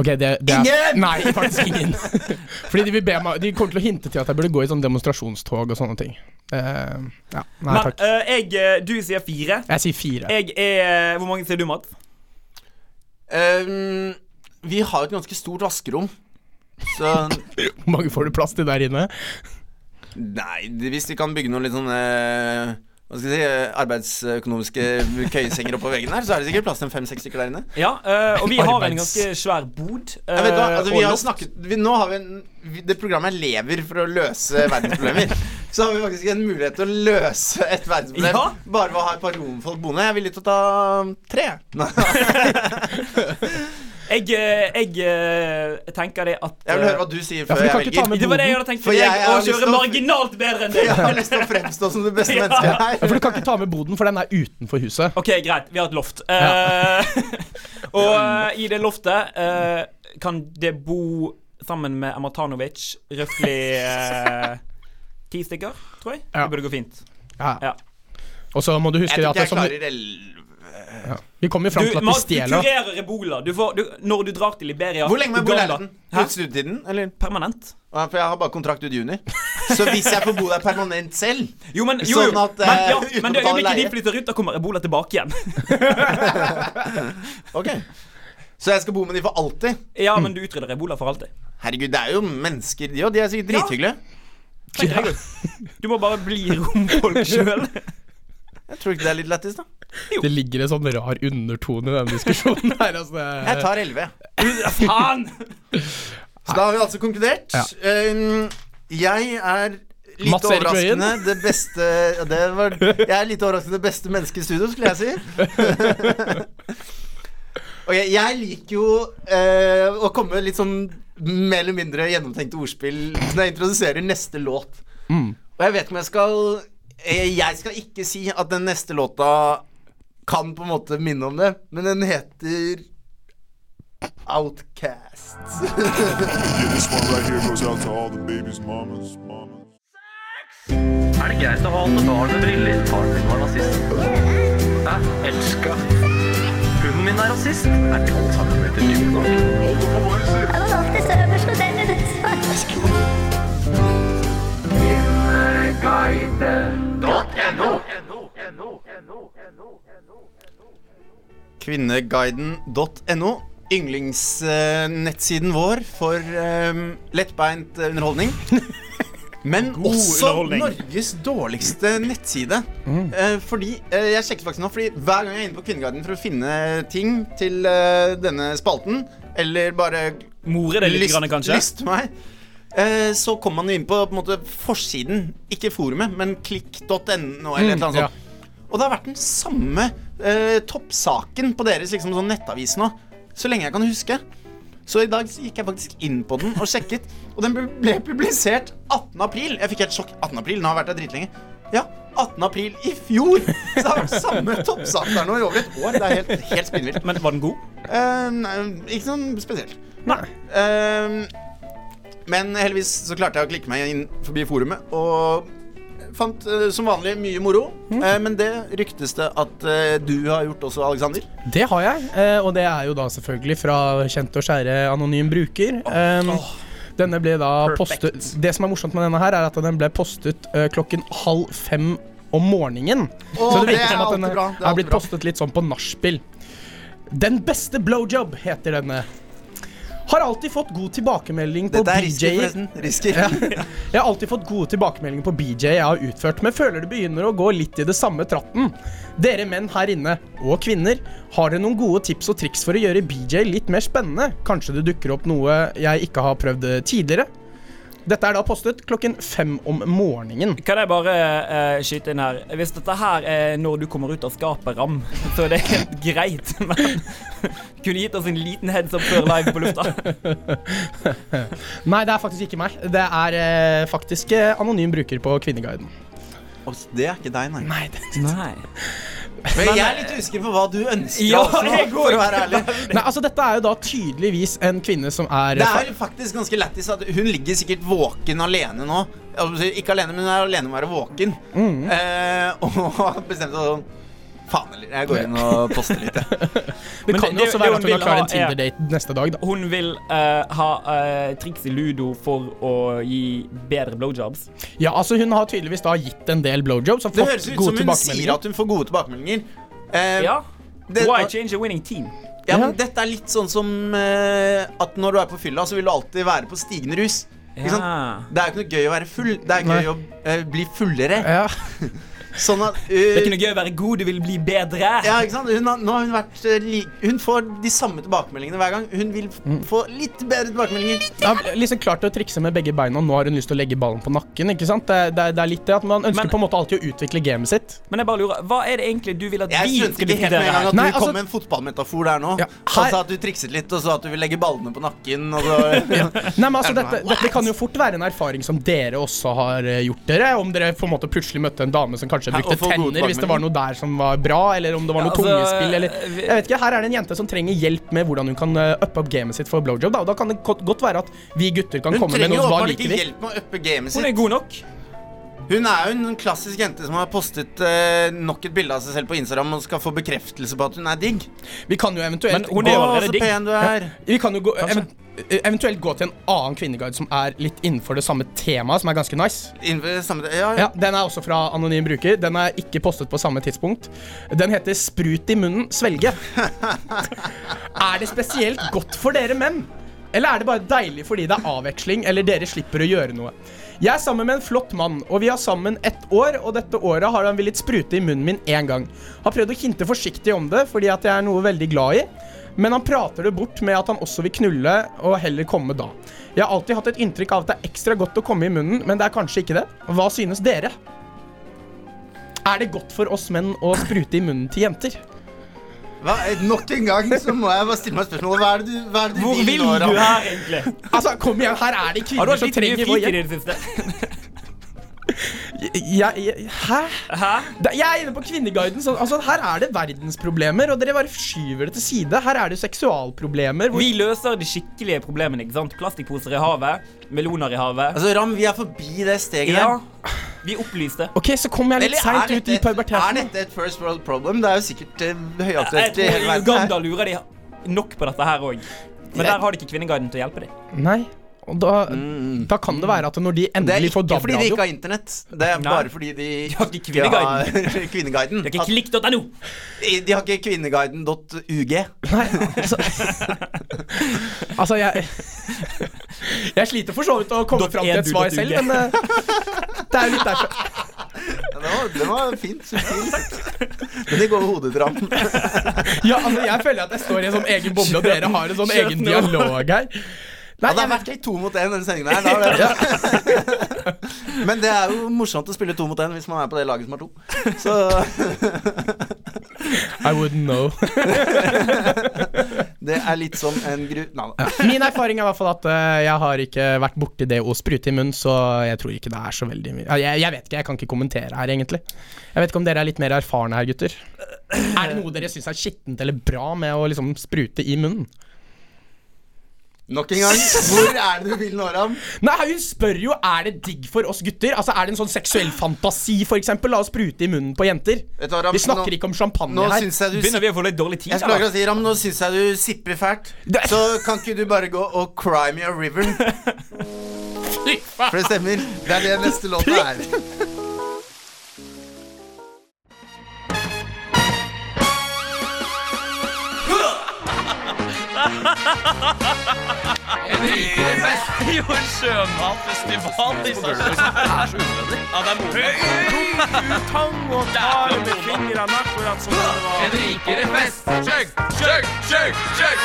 Ok, det, det er, Ingen! Nei, faktisk ingen. Fordi de, vil be meg, de kommer til å hinte til at jeg burde gå i sånn demonstrasjonstog og sånne ting. Uh, ja, nei Men takk. Uh, jeg, eh, du sier fire. Jeg sier fire. Jeg er Hvor mange sier du, Mats? Um, vi har et ganske stort vaskerom. Så Hvor mange får du plass til der inne? Nei, hvis vi kan bygge noen litt sånne hva skal jeg si, eh, arbeidsøkonomiske køyesenger oppå veggen her, så er det sikkert plass til fem-seks stykker der inne. Ja, øh, og vi har en ganske svær bod. Øh, Jeg vet hva, altså, vi har snakket vi, Nå har vi en vi, Det programmet lever for å løse verdensproblemer. Så har vi faktisk en mulighet til å løse et verdensproblem Ja. bare ved å ha et par romfolk boende. Jeg er villig til å ta tre. Jeg, jeg, jeg, eh, tenker det at Jeg vil høre eh, hva du sier før ja, jeg velger. Det var det jeg hadde tenkt for For jeg, jeg å kjøre marginalt bedre enn Jeg har lyst til å fremstå som det beste Ja. mennesket Ja, for du kan ikke ta med boden, for den er utenfor huset. Ok, greit. Vi har et loft. Eh, og eh, i det loftet uh, kan det bo sammen med Amatanovic røftlig uh, ti stykker, tror jeg. Ja. Det burde gå fint. Ja. Ja. Og så må du Jeg huske tror at ikke det, jeg som, klarer vi kommer jo fram Du, til at de stjeler. du kurerer ebola. Du får, du, når du drar til Liberia Hvor lenge må jeg bo i leiligheten? Hæ? Ut studietiden? Eller? Permanent. Ja, For jeg har bare kontrakt ut juni. Så hvis jeg får bo der permanent selv Jo, men, jo. Sånn at, men, eh, ja, uh, men det øyeblikket de flytter ut, da kommer ebola tilbake igjen. Ok Så jeg skal bo med de for alltid? Ja, men du utrydder ebola for alltid. Herregud, det er jo mennesker, de òg. De er sikkert drithyggelige. Ja. Du må bare bli romfolk sjøl. Jeg tror ikke det er litt lættis, da. Det ligger en sånn rar undertone i denne diskusjonen her. Altså, det- Jeg tar elleve. Faen! Så da har vi altså konkludert. Ja. Um, jeg er litt Mats overraskende det beste det var, Jeg er litt overraskende det beste mennesket i studio, skulle jeg si. Ok, jeg liker jo eh, å komme med litt sånn mer eller mindre gjennomtenkte ordspill når jeg introduserer neste låt. Og jeg vet ikke om jeg skal Jeg skal ikke si at den neste låta kan på en måte minne om det, men den heter Outcast. Er det greit å ha alle barn med briller? Faren min var nazist. Jeg elska. Hunden min er rasist. Er 12 cm dyp nok? Jeg var alltid øverst hos denne Kvinneguiden.no. Yndlingsnettsiden vår for um, lettbeint eh, underholdning. Men også underholdning. Norges dårligste nettside. Eh, fordi eh, Jeg sjekket faktisk nå Fordi hver gang jeg er inne på Kvinneguiden for å finne ting til eh, denne spalten, eller bare More det litt, lyst, grann, kanskje? lyst meg, eh, så kommer man inn på, på en måte, forsiden. Ikke forumet, men klikk.no eller annet ja. Og det har vært den samme eh, toppsaken på deres liksom, sånn nettavis nå, så lenge jeg kan huske. Så i dag gikk jeg faktisk inn på den og sjekket, og den ble- publisert 18. april. Jeg fikk helt sjokk. 18. april, nå har jeg vært der dritlenge. Ja, 18. april i fjor! Så det har vært samme toppsak der nå i over et år. Det er helt, helt spinnvilt. Men var den god? Eh, nei, ikke sånn spesielt. Nei. Ehm, men heldigvis så klarte jeg å klikke meg inn forbi forumet, og fant eh, som vanlig mye moro. Eh, men det ryktes det at eh, du har gjort også, Alexander. Det har jeg, eh, og det er jo da selvfølgelig fra kjent og kjære anonym bruker. Um, Denne ble da Perfect. postet Det som er morsomt med denne her, er at den ble postet eh, klokken halv fem om morgenen. Oh, Så det virker er som at den er er blitt bra. postet litt sånn på nachspiel. Den beste blowjob heter denne. Har alltid fått god tilbakemelding på Dette er risky, forresten. Risky. Ja. Jeg har alltid fått gode tilbakemeldinger på BJ jeg har utført, men føler det begynner å gå litt i det samme tratten. Dere menn her inne, og kvinner, har dere noen gode tips og triks for å gjøre BJ litt mer spennende? Kanskje det dukker opp noe jeg ikke har prøvd tidligere? Dette er da postet klokken fem om morgenen. Kan jeg bare uh, skyte inn her? Hvis dette her er når du kommer ut av skapet, Ram, så er det helt greit. Men kunne gitt oss en liten heads up før live på lufta. Nei, det er faktisk ikke meg. Det er uh, faktisk eh, anonym bruker på Kvinneguiden. Å, Det er ikke deg, nei. Nei, det Nei. Men jeg er litt usikker på hva du ønsker. Ja, altså, jeg går for å være ærlig. Nei, altså Dette er jo da tydeligvis en kvinne som er Det er jo faktisk ganske lættis at hun ligger sikkert våken alene nå. Altså, Ikke alene, men hun er alene med å være våken. Mm. Eh, og har bestemt seg sånn Faen heller, jeg går inn og poster litt, jeg. Det kan jo også være at hun har klart klar en Tinder-date neste dag, da. Hun vil uh, ha uh, triks i ludo for å gi bedre blowjobs. Ja, altså Hun har tydeligvis da gitt en del blowjobs og Det høres ut som hun sier at hun får gode tilbakemeldinger. Uh, Ja. det- Why change a winning team? ja, men dette er litt sånn som at når du er på fylla, så vil du alltid være på stigende rus. Ikke sant? Ja. Det er jo ikke noe gøy å være full. Det er Nei. gøy å eh, bli fullere. Ja. Sånn at Det er uh, ikke noe gøy å være god, du vil bli bedre. Ja, ikke sant? Hun har, nå har hun vært uh, li Hun får de samme tilbakemeldingene hver gang. Hun vil Mm. få litt bedre tilbakemeldinger. Litt har liksom klart å trikse med begge beina, og nå har hun lyst til å legge ballen på nakken. ikke sant? Det, det, det er litt det at Man ønsker Men- på en måte alltid å utvikle gamet sitt. Men jeg bare lurer, hva er det egentlig du vil at Jeg vi skjønte skal ikke helt med en gang at Nei, du kom altså- med en fotballmetafor der nå. Ja, her- Altså at du trikset litt, og så at du vil legge ballene på nakken. Og så Nei, men altså, det dette, dette kan jo fort være en erfaring som dere også har eh, gjort dere. Om dere på en måte plutselig møtte en dame som kanskje Og brukte tenner hvis det var noe der som var bra, eller om det var noe Ja, altså, tungespill, eller Jeg vet ikke, Her er det en jente som trenger hjelp med hvordan hun kan eh, uppe opp gamet sitt for blowjob. Da, og da kan det godt være at vi gutter kan Hun komme med trenger jo noe hva åpenbart liker ikke vi. hjelp med å uppe gamet Hun er god nok. Hun er jo en klassisk jente som har postet eh, nok et bilde av seg selv på Instagram og skal få bekreftelse på at hun er digg. Vi kan jo eventuelt Men hun er jo Å, allerede så digg. pen du er. Vi kan jo gå, even, eventuelt gå til en annen kvinneguide som er litt innenfor det samme temaet, som er ganske nice. Innenfor samme ja, ja. Ja, Den er også fra anonym bruker. Den er ikke postet på samme tidspunkt. Den heter 'Sprut i munnen, svelge'. er det spesielt godt for dere menn? Eller er det bare deilig fordi det er avveksling, eller dere slipper å gjøre noe? Jeg er sammen med en flott mann, og vi har sammen ett år, og dette året har han villet sprute i munnen min én gang. Har prøvd å hinte forsiktig om det, fordi at jeg er noe veldig glad i. Men han prater det bort med at han også vil knulle, og heller komme da. Jeg har alltid hatt et inntrykk av at det er ekstra godt å komme i munnen, men det er kanskje ikke det. Hva synes dere? Er det godt for oss menn å sprute i munnen til jenter? Hva, nok en gang så må jeg bare stille meg spørsmålet. Hva er det du, hva er det du Hvor vil nå, du her, egentlig? Altså, kom igjen, her er det Har du kvinner som trenger vår hjelp. det siste? Jeg, jeg, hæ? Hæ? Jeg er inne på Kvinneguiden. Så, altså, her er det verdensproblemer, og dere bare skyver det til side. Her er det seksualproblemer. Hvor, Vi løser de skikkelige problemene. ikke sant? Plastikkposer i havet, meloner i havet. Altså, Ram, vi er forbi det steget Ja, der. Vi opplyste. ok, så kom jeg litt seint ut i puberteten. er dette et first world problem? Det er jo sikkert uh, høyaktuelt i hele verden. Uganda lurer de nok på dette her òg. Men der har de ikke Kvinneguiden til å hjelpe dem. Nei. Og da, da kan det være at når de endelig får Det er ikke fordi de ikke har internett. Det er Nei. bare fordi de har ikke har Kvinneguiden. Kvinneguiden. Det er ikke klikk.no. De har ikke kvinneguiden.ug. Nei, altså Altså, jeg Jeg sliter for så vidt å komme fram til et svar selv, men eh, det er litt derfor. Det var, det var fint. Men det går til Ja, altså, jeg føler at jeg står i en sånn egen boble, og dere har en sånn egen dialog her. Nei, Ja, det har vært litt to mot én denne sendingen her. Da har det. Men det er jo morsomt å spille to mot én hvis man er på det laget som har to. Så I wouldn't know. det er litt som en gru... Nei da. Min erfaring er i hvert fall at eh, jeg har ikke vært borti det å sprute i munnen, så jeg tror ikke det er så veldig mye jeg, jeg vet ikke, jeg kan ikke kommentere her, egentlig. Jeg vet ikke om dere er litt mer erfarne her, gutter. Er det noe dere syns er skittent eller bra med å liksom sprute i munnen? Nok en gang, hvor er det du vil nå, Ram? Nei, Hun spør jo er det digg for oss gutter. Altså, Er det en sånn seksuell fantasi eksempel, La oss sprute i munnen på jenter? Vet du Ram, Vi snakker nå- ikke om champagne Nå her. jeg du Begynner vi å få litt dårlig tid? Jeg eller? si, Ram, nå syns jeg du sipper fælt. Det- Så kan ikke du bare gå og cry me a river? For det stemmer. Det er det neste låta er. Jo, en sjømatfestival i Sarpsborg. Det er. Ja, det er moro. Tang og tar med fingrene akkurat som det fest. Chug, chug, chug, chug.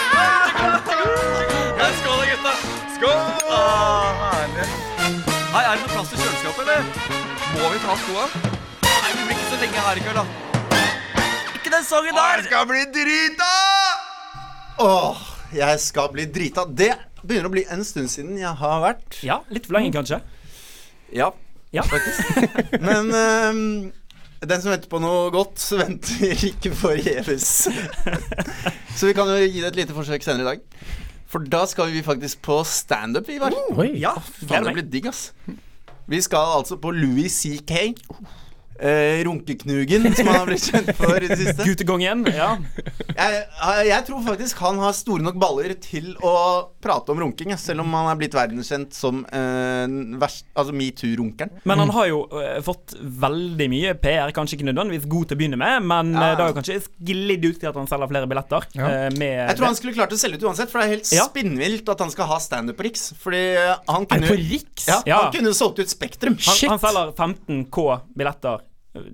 Skål da, gutta. Skål. Ah, herlig. Hei, er det noe plass til kjøleskapet, eller? Må vi ta skoa? Nei, vi blir ikke så lenge her i kveld, da. Ikke den sangen der. Jeg skal bli drita! Åh, jeg skal bli drita. Det begynner å bli en stund siden jeg har vært. Ja, litt for lenge, kanskje. Ja, Ja. Men um, den som venter på noe godt, venter ikke forgjeves. Så vi kan jo gi det et lite forsøk senere i dag. For da skal vi faktisk på standup, Ivar. Oh, Ja, Faen, det blir digg, ass. Vi skal altså på Louis C.K. Eh, runkeknugen, som han har blitt kjent for i det siste. Guttegongen. Ja. Jeg, jeg tror faktisk han har store nok baller til å prate om runking, selv om han er blitt verdenskjent som uh, altså metoo-runkeren. Men han har jo uh, fått veldig mye PR. Kanskje ikke nødvendigvis god til å begynne med, men Ja. eh, det har jo kanskje sklidd ut til at han selger flere billetter. Ja. eh, med Jeg tror han skulle klart å selge ut uansett, for det er helt Ja. spinnvilt at han skal ha standup på Riks. Fordi han Er det kunne på Riks? ja, Ja. Han kunne solgt ut Spektrum. han, Shit. han selger 15K billetter eh,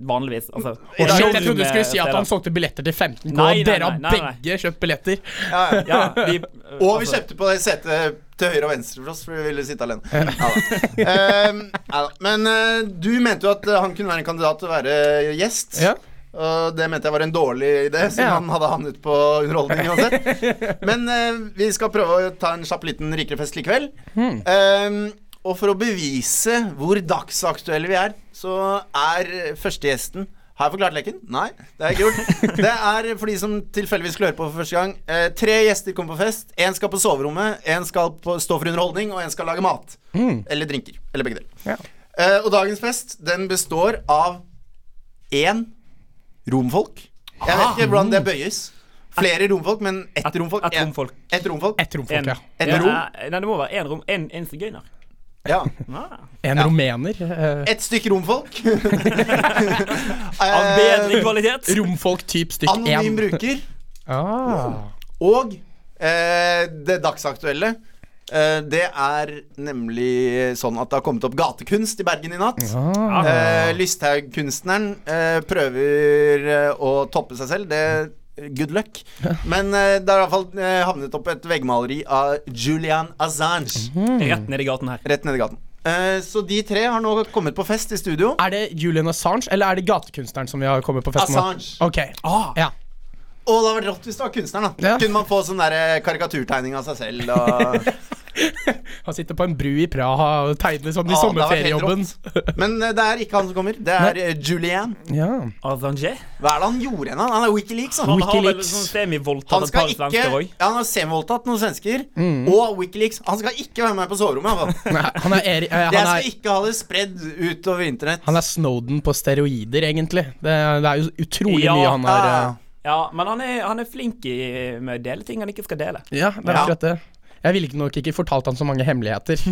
vanligvis. Altså, jeg trodde du skulle si at han solgte billetter til 15K, Nei, og nei, dere har nei, nei, nei. begge kjøpt billetter. Ja, ja. vi, vi, Og vi kjøpte på det setet til høyre og venstre for oss, for vi ville sitte alene. Ja, da. Ehm, ja. Men uh, du mente jo at eh, han kunne være en kandidat til å være gjest. Ja. Og det mente jeg var en dårlig idé, siden Ja. han hadde havnet på underholdning uansett. Men eh, vi skal prøve å ta en kjapp liten rikere fest likevel. Hmm. Ehm, og for å bevise hvor dagsaktuelle vi er, så er første gjesten har jeg forklart leken? Nei, det har jeg ikke gjort. Det er for de som tilfeldigvis skulle høre på for første gang. Eh, tre gjester kommer på fest. Én skal på soverommet, én skal på, stå for underholdning, og én skal lage mat. Eller drinker. Eller begge deler. Ja. Eh, og dagens fest, den består av én romfolk. Jeg vet ikke hvordan det bøyes. Flere romfolk, men ett romfolk. et romfolk. Et romfolk. Et romfolk, ja. Et rom. Nei, det må være én rom, en, en sigøyner. Ja. Ah. En Ja. rumener. Uh, Et stykke romfolk. Av bedre Eh, kvalitet. romfolk typ stykk Anonym 1. bruker. Ah. Og eh, det dagsaktuelle. Eh, det er nemlig sånn at det har kommet opp gatekunst i Bergen i natt. Ah. Eh, Lysthaug-kunstneren eh, prøver eh, å toppe seg selv. Det Good luck. Men uh, det har i hvert fall eh, havnet opp et veggmaleri av Julian Assange Rett ned i gaten her. rett ned i gaten. Eh, så de tre har nå kommet på fest i studio. Er det Julian Assange, eller er det gatekunstneren som vi har kommet på fest med? Assange. Ok. Ah. Ja. Og det hadde vært rått hvis det var kunstneren. da Ja. Kunne man få sånn karikaturtegning av seg selv. Og... Han sitter på en bru i Praha og tegner sånn i helt sommerferiejobben. Men eh, det er ikke han som kommer. Det er Nei. Julian. Ja. Assange? Hva er det han gjorde igjen? Han er Wikileaks. Han, Han har vel Wikileaks. sånn semivoldtatt han et skal par ikke svensker òg. ja, Han har semivoldtatt noen svensker. Mm. Og Wikileaks. Han skal ikke være med på soverommet. i hvert fall. Nei, Han er, Eri, eh, Jeg skal er, ikke ha det spredd utover internett. han er Snowden på steroider, egentlig. Det, det er jo utrolig Ja, mye han har eh, Ja, men han er, han er flink i, med å dele ting han ikke skal dele. Ja, det er Ja. akkurat det. Jeg ville ikke nok ikke fortalt han så mange hemmeligheter.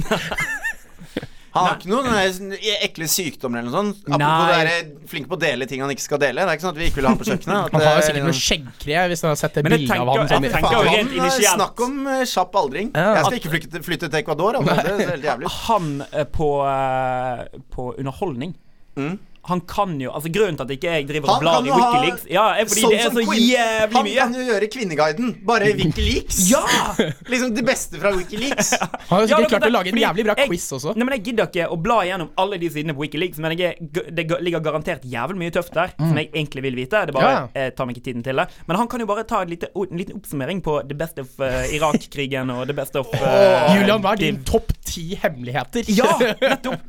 Han har ikke noen sånne ekle sykdommer eller noe sånt. Apropos Nei. det der, flink på å dele ting han ikke skal dele. Det er ikke sånn at vi ikke vil ha på kjøkkenet. At Han har jo sikkert noe skjeggkre, hvis han har sett det bildet av han sånn jeg tenker jo Faen, eh. Snakk om eh, kjapp aldring. Jeg skal ikke flytte, flytte til Ecuador. Altså. Det ser helt jævlig ut. Han eh, på, eh, på underholdning Mm. Han kan jo Altså Grunnen til at ikke jeg driver og blar i Wikileaks ha Ja, er fordi sånn det er så Queen- jævlig Han kan jo gjøre Kvinneguiden, bare Wikileaks. Ja! Liksom det beste fra Wikileaks. Han har jo sikkert ja, klart det- å lage en jævlig bra jeg- quiz også. Nei, men Jeg gidder ikke å bla gjennom alle de sidene på Wikileaks, men jeg er, det ligger garantert jævlig mye tøft der som jeg egentlig vil vite. Det bare Ja. Jeg tar meg ikke tiden til det. Men han kan jo bare ta et lite, en liten oppsummering på the best of uh, Irak-krigen og the best of eh, Julian, hva er din topp ti hemmeligheter? Ja, nettopp!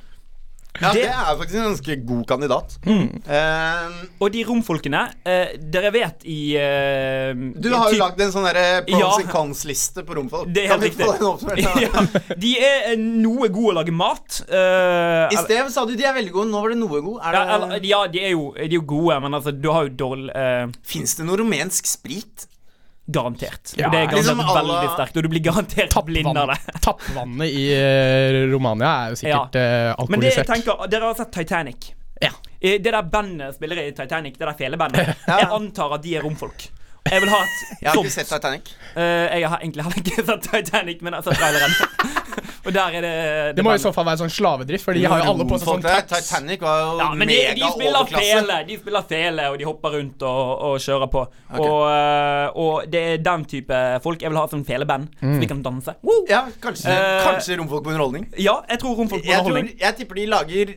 Ja, Det- det er faktisk en ganske god kandidat. Eh, Og de romfolkene uh, Dere vet i uh, du har jo lagd en sånn derre pros Ja. and cons-liste på romfolk. Det er helt riktig. ja, de er eh, noe gode å lage mat. eh, I sted sa du de er veldig gode, nå var det noe god. Er ja, det, eller, ja, de er, jo, de er jo gode, men altså, du har jo dårlig uh, Fins det noe rumensk sprit? Garantert. Ja, og det er garantert liksom alle- veldig sterkt, og du blir garantert blind av det. Tappvannet i uh, Romania er jo sikkert alkoholisert Men det jeg tenker, dere har sett Titanic. Ja. Eh, Det der bandet spiller i Titanic, det der felebandet. Ja. Jeg antar at de er romfolk. Jeg vil ha et Jeg har ikke sett Titanic. Uh, jeg har egentlig heller ikke sett Titanic, men jeg har sett traileren. og der er det Det må i så fall være sånn slavedrift, for de har jo alle på seg sånn tats. Titanic var jo Ja, men de, mega de spiller fele, de spiller fele, og de hopper rundt og, og kjører på. Og, eh, og det er den type folk jeg vil ha som feleband, så vi kan danse. Woo! Ja, kanskje, uh, kanskje romfolk på underholdning. Ja, jeg tror romfolk på Jeg, tror, jeg tipper de lager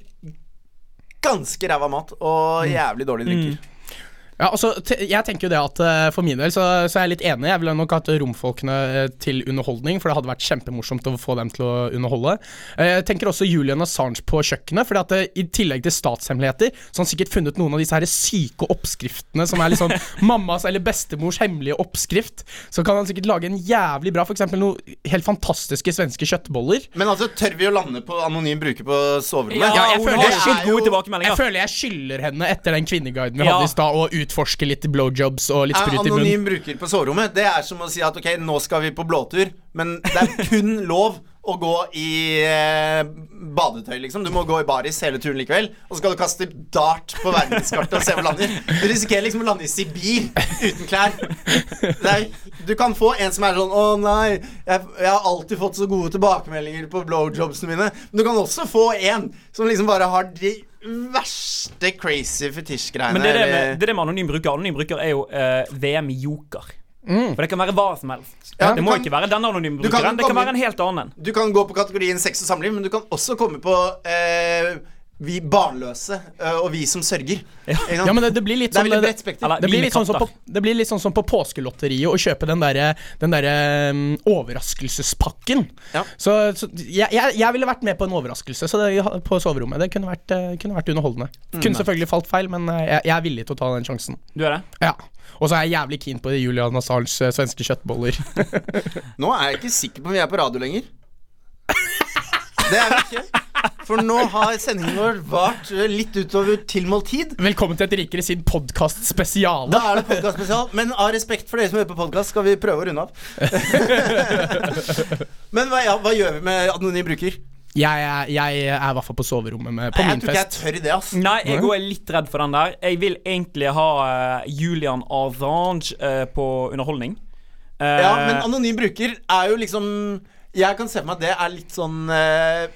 ganske ræva mat og jævlig dårlige drinker. Ja, altså, jeg tenker jo det at eh, For min del så, så er jeg litt enig. Jeg ville nok hatt romfolkene eh, til underholdning, for det hadde vært kjempemorsomt å få dem til å underholde. Eh, Jeg tenker også Julian Assange på kjøkkenet, Fordi at eh, i tillegg til statshemmeligheter, så har han sikkert funnet noen av disse her syke oppskriftene som er sånn mammas eller bestemors hemmelige oppskrift. Så kan han sikkert lage en jævlig bra, f.eks. noen helt fantastiske svenske kjøttboller. Men altså, tør vi å lande på anonym bruker på soverommet? Ja, jeg føler det er gode tilbakemeldinger. Jeg føler jeg skylder henne etter den kvinneguiden vi Ja. hadde i stad, utforske litt blowjobs og litt sprut i munnen. anonym bruker på soverommet Det er som å si at ok, nå skal vi på blåtur, men det er kun lov å gå i eh, badetøy, liksom. Du må gå i baris hele turen likevel. Og så skal du kaste dart på verdenskartet og se hvor du lander. Du risikerer liksom å lande i Sibir uten klær. Nei er, du kan få en som er sånn Å nei, jeg, jeg har alltid fått så gode tilbakemeldinger på blowjobsene mine. Men du kan også få en som liksom bare har de verste crazy fetisjgreiene. Men det er det, med, det er det med anonym bruker. Anonym bruker er jo eh, VM i joker. For det kan være hva som helst. Ja, det må kan- ikke være denne anonyme brukeren. kan. Det kan komme- være en helt annen. Du kan gå på kategorien sex og samliv, men du kan også komme på eh, vi barnløse eh, og vi som sørger. Ja, men det, det blir litt sånn det, det, blir litt sånn som på, katter. det blir litt sånn som på påskelotteriet å kjøpe den derre Den derre um, overraskelsespakken. Ja. Så, så jeg, jeg, jeg ville vært med på en overraskelse så det, på soverommet. Det kunne vært, eh, kunne vært underholdende. Mm. Kunne selvfølgelig falt feil, men eh, jeg, jeg er villig til å ta den sjansen. Du er det? Ja. Og så er jeg jævlig keen på Julian Assange eh, svenske kjøttboller. Nå er jeg ikke sikker på om vi er på radio lenger. Det er vi ikke. For nå har sendingen vår vart eh, litt utover tilmålt tid. Velkommen til Et rikere sin podkast-spesial. Da er det podkastspesial. Men av respekt for dere som hører på podkast, skal vi prøve å runde av. Men hva, ja, hva gjør vi med anonym bruker? Jeg, er- jeg er i hvert fall på soverommet med, på jeg min tror ikke jeg fest. tør det, ass. Nei, jeg òg er litt redd for den der. Jeg vil egentlig ha eh, Julian Assange eh, på underholdning. Eh, Ja, men anonym bruker er jo liksom Jeg kan se for meg at det er litt sånn eh,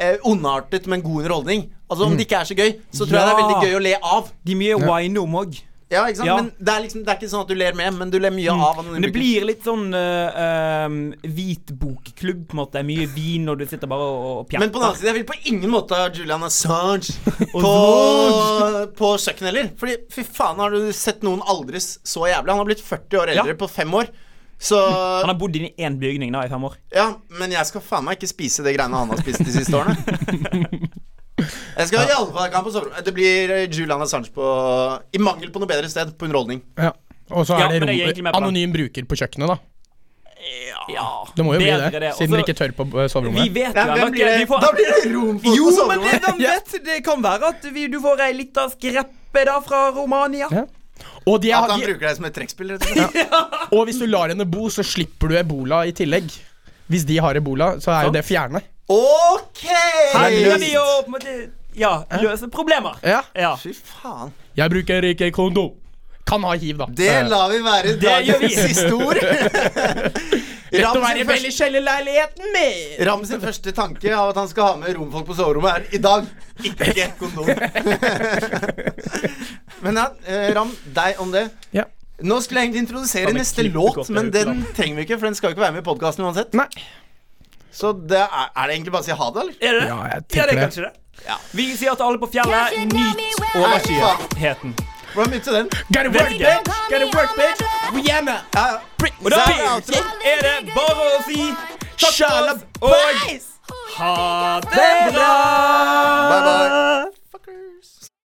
eh, ondartet, men god underholdning. Altså Om det ikke er så gøy, så tror jeg det er veldig gøy å le av. de er mye wine om òg. Ja, ikke sant? Ja. Men det er liksom Det er ikke sånn at du ler med, men du ler mye av Men det blir litt sånn uh, hvit bokklubb, på en måte. Mye vin, når du sitter bare og, og pjatter. Men på den annen side, jeg vil på ingen måte ha Julian Assange på, på kjøkkenet heller. Fordi fy faen, har du sett noen aldres så jævlig? Han har blitt 40 år eldre Ja. på fem år. Så Han har bodd inne i én bygning da i fem år. Ja, men jeg skal faen meg ikke spise det greiene han har spist de siste årene. Jeg skal i alle fall ha på soverommet. Det blir eh, Julian Assange på I mangel på noe bedre sted, på underholdning. Ja. Og så Ja, er det rom, det er anonym bruker på kjøkkenet, da. Ja, Det må jo bli det, det, siden dere ikke tør på soverommet. Vi vet jo hvem blir det? vi får- Da blir det rom på Jo, men det, de vet? Det kan være at vi, du får ei lita skreppe da fra Romania. Ja. Og, de At han de, bruker deg som et trekkspill. rett og slett. og hvis du lar henne bo, så slipper du ebola i tillegg. Hvis de har ebola, så er jo det fjerne. Ok! Her begynner vi å på en måte, ja, løse problemer. Ja. Ja. Fy faen. Jeg bruker ikke kondom. Kan ha hiv, da. Det lar vi være dagens siste ord. Rett Ram å være. Ram sin første tanke av at han skal ha med romfolk på soverommet, er i dag ikke kondom. Men ja, eh, Ram, deg om det. Ja. Nå skulle jeg egentlig introdusere neste låt, men ut, den trenger vi ikke, for den skal jo ikke være med i podkasten uansett. Nei. Så det er, er det egentlig bare å si ha det, eller? Er det det? Ja, jeg Ja, det er det. kanskje det. Vi sier til alle på fjellet, nyt overskyheten. Hvordan begynte den? Gotta work, bitch! Gotta work, bitch! Rihanna! Og da er det er det bare å si takk for oss og ha det bra! Bye, bye.